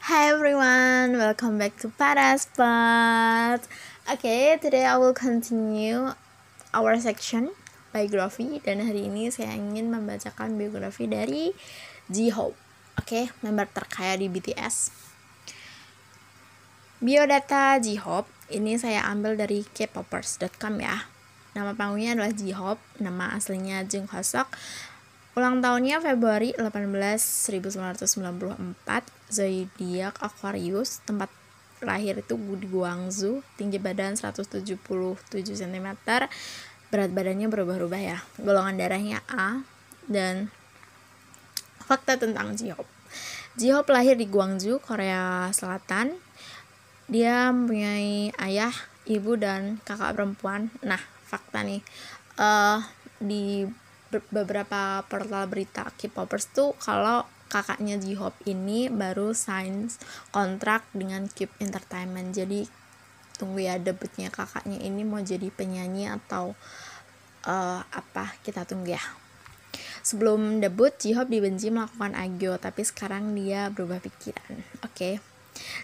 Hi everyone, welcome back to Paraspot. Okay, today I will continue our section biography dan hari ini saya ingin membacakan biografi dari J-Hope. Oke, okay, member terkaya di BTS. Biodata J-Hope ini saya ambil dari kpopers.com ya. Nama panggungnya adalah J-Hope, nama aslinya Jung Hosok, Ulang tahunnya Februari 18 1994, zodiak Aquarius, tempat lahir itu di Guangzhou, tinggi badan 177 cm, berat badannya berubah-ubah ya. Golongan darahnya A dan fakta tentang Jihop. Jihop lahir di Guangzhou, Korea Selatan. Dia mempunyai ayah, ibu dan kakak perempuan. Nah, fakta nih. Uh, di beberapa portal berita K-popers tuh kalau kakaknya J-Hope ini baru sign kontrak dengan Keep Entertainment. Jadi tunggu ya debutnya kakaknya ini mau jadi penyanyi atau uh, apa kita tunggu ya. Sebelum debut J-Hope dibenci melakukan agio tapi sekarang dia berubah pikiran. Oke. Okay.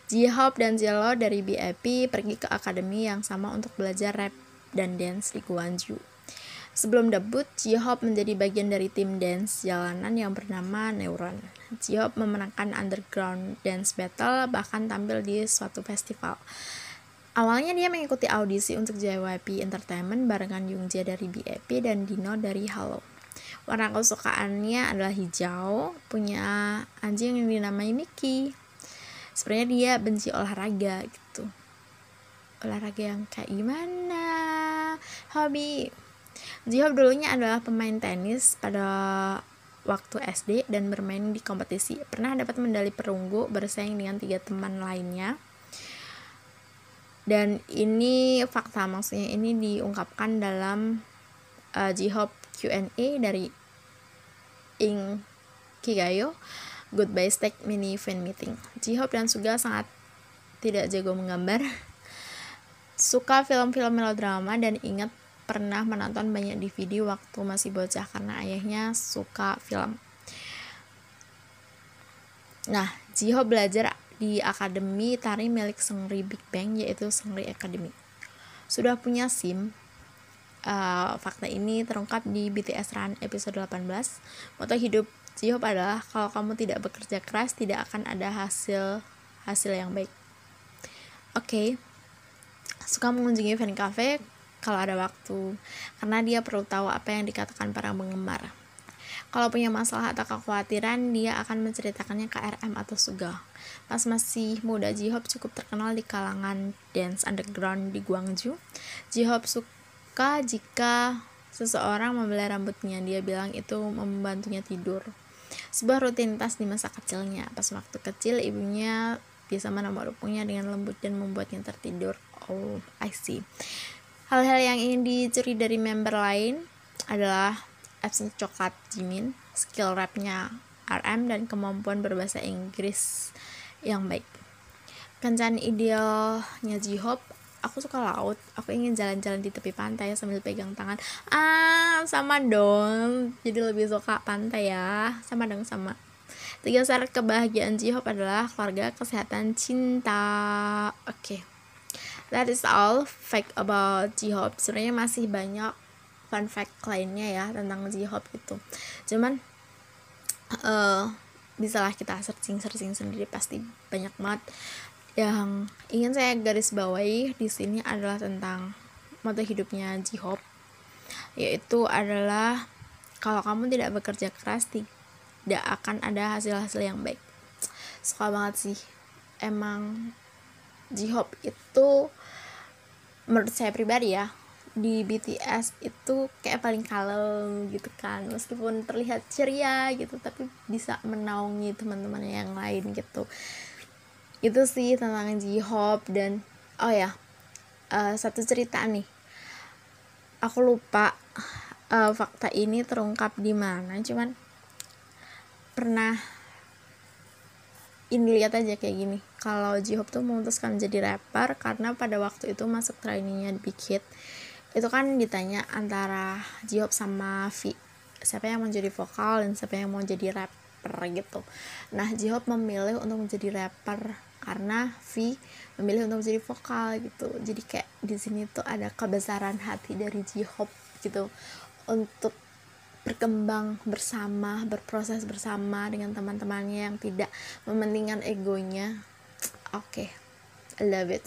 J-Hope dan Jello dari BIP pergi ke akademi yang sama untuk belajar rap dan dance di Guangzhou Sebelum debut, J-Hope menjadi bagian dari tim dance jalanan yang bernama Neuron. J-Hope memenangkan Underground Dance Battle, bahkan tampil di suatu festival. Awalnya dia mengikuti audisi untuk JYP Entertainment barengan Youngjae dari BAP dan Dino dari Halo. Warna kesukaannya adalah hijau, punya anjing yang dinamai Mickey. Sebenarnya dia benci olahraga gitu. Olahraga yang kayak gimana? Hobi Jihob dulunya adalah pemain tenis pada waktu SD dan bermain di kompetisi. Pernah dapat medali perunggu bersaing dengan tiga teman lainnya. Dan ini fakta maksudnya ini diungkapkan dalam uh, J-Hope Q&A dari Ing Kigayo Goodbye Steak Mini Fan Meeting. J-Hope dan Suga sangat tidak jago menggambar. Suka film-film melodrama dan ingat pernah menonton banyak DVD waktu masih bocah karena ayahnya suka film. Nah, Jiho belajar di Akademi Tari milik Sengri Big Bang yaitu Sengri Academy. Sudah punya SIM. Uh, fakta ini terungkap di BTS Run episode 18. Moto hidup Jiho adalah kalau kamu tidak bekerja keras tidak akan ada hasil hasil yang baik. Oke. Okay. Suka mengunjungi fan cafe kalau ada waktu, karena dia perlu tahu apa yang dikatakan para penggemar. Kalau punya masalah atau kekhawatiran, dia akan menceritakannya ke RM atau Suga. Pas masih muda, J-Hope cukup terkenal di kalangan dance underground di Guangzhou. J-Hope suka jika seseorang membelai rambutnya. Dia bilang itu membantunya tidur. Sebuah rutinitas di masa kecilnya. Pas waktu kecil, ibunya bisa menambah rupungnya dengan lembut dan membuatnya tertidur. Oh, I see. Hal-hal yang ingin dicuri dari member lain adalah absent coklat Jimin, skill rapnya RM, dan kemampuan berbahasa Inggris yang baik. Kencan idealnya J-Hope, aku suka laut, aku ingin jalan-jalan di tepi pantai sambil pegang tangan. Ah, sama dong, jadi lebih suka pantai ya, sama dong sama. Tiga syarat kebahagiaan J-Hope adalah keluarga, kesehatan, cinta. Oke. Okay that is all fact about J-Hope. Sebenarnya masih banyak fun fact lainnya ya tentang J-Hope itu. Cuman uh, bisalah kita searching searching sendiri. Pasti banyak banget yang ingin saya garis bawahi di sini adalah tentang moto hidupnya J-Hope. Yaitu adalah kalau kamu tidak bekerja keras tidak akan ada hasil-hasil yang baik. Suka banget sih. Emang J-Hope itu menurut saya pribadi ya di BTS itu kayak paling kalem gitu kan. Meskipun terlihat ceria gitu tapi bisa menaungi teman-teman yang lain gitu. Itu sih tentang J-Hope dan oh ya uh, satu cerita nih. Aku lupa uh, fakta ini terungkap di mana cuman pernah ini lihat aja kayak gini. Kalau J-Hope tuh memutuskan menjadi rapper karena pada waktu itu masuk trainingnya Big Hit. Itu kan ditanya antara J-Hope sama V. Siapa yang mau jadi vokal dan siapa yang mau jadi rapper gitu. Nah J-Hope memilih untuk menjadi rapper karena V memilih untuk menjadi vokal gitu. Jadi kayak di sini tuh ada kebesaran hati dari J-Hope gitu. Untuk berkembang bersama, berproses bersama dengan teman-temannya yang tidak mementingkan egonya. Oke, okay. I love it.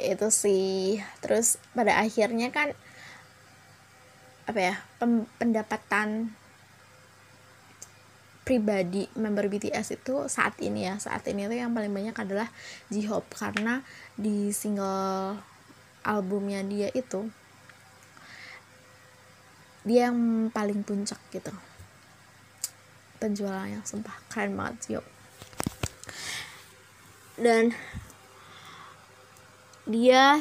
Itu sih. Terus pada akhirnya kan apa ya? pendapatan pribadi member BTS itu saat ini ya saat ini tuh yang paling banyak adalah J-Hope karena di single albumnya dia itu dia yang paling puncak gitu. Penjualannya sumpah keren banget yuk dan dia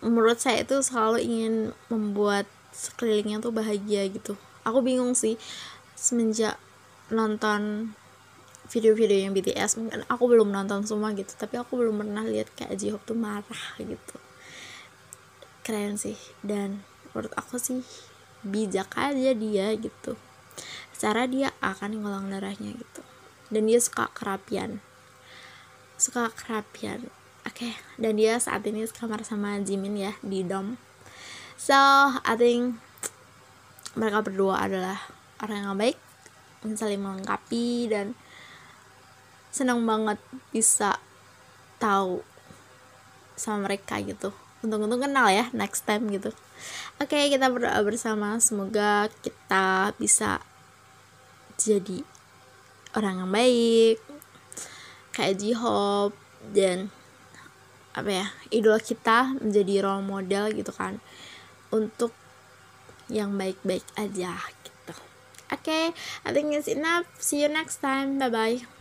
menurut saya itu selalu ingin membuat sekelilingnya tuh bahagia gitu. Aku bingung sih semenjak nonton video-video yang BTS mungkin aku belum nonton semua gitu tapi aku belum pernah lihat kayak J-Hope tuh marah gitu. Keren sih dan menurut aku sih bijak aja dia gitu. Cara dia akan ngolong darahnya gitu. Dan dia suka kerapian. Suka kerapian. Oke okay. dan dia saat ini sekamar sama Jimin ya di dom. So I think mereka berdua adalah orang yang baik saling melengkapi dan senang banget bisa tahu sama mereka gitu. Untung-untung kenal ya next time gitu oke okay, kita berdoa bersama. Semoga kita bisa jadi orang yang baik kayak J-Hope dan apa ya idola kita menjadi role model gitu kan untuk yang baik-baik aja gitu. Oke okay, I think it's enough. See you next time. Bye bye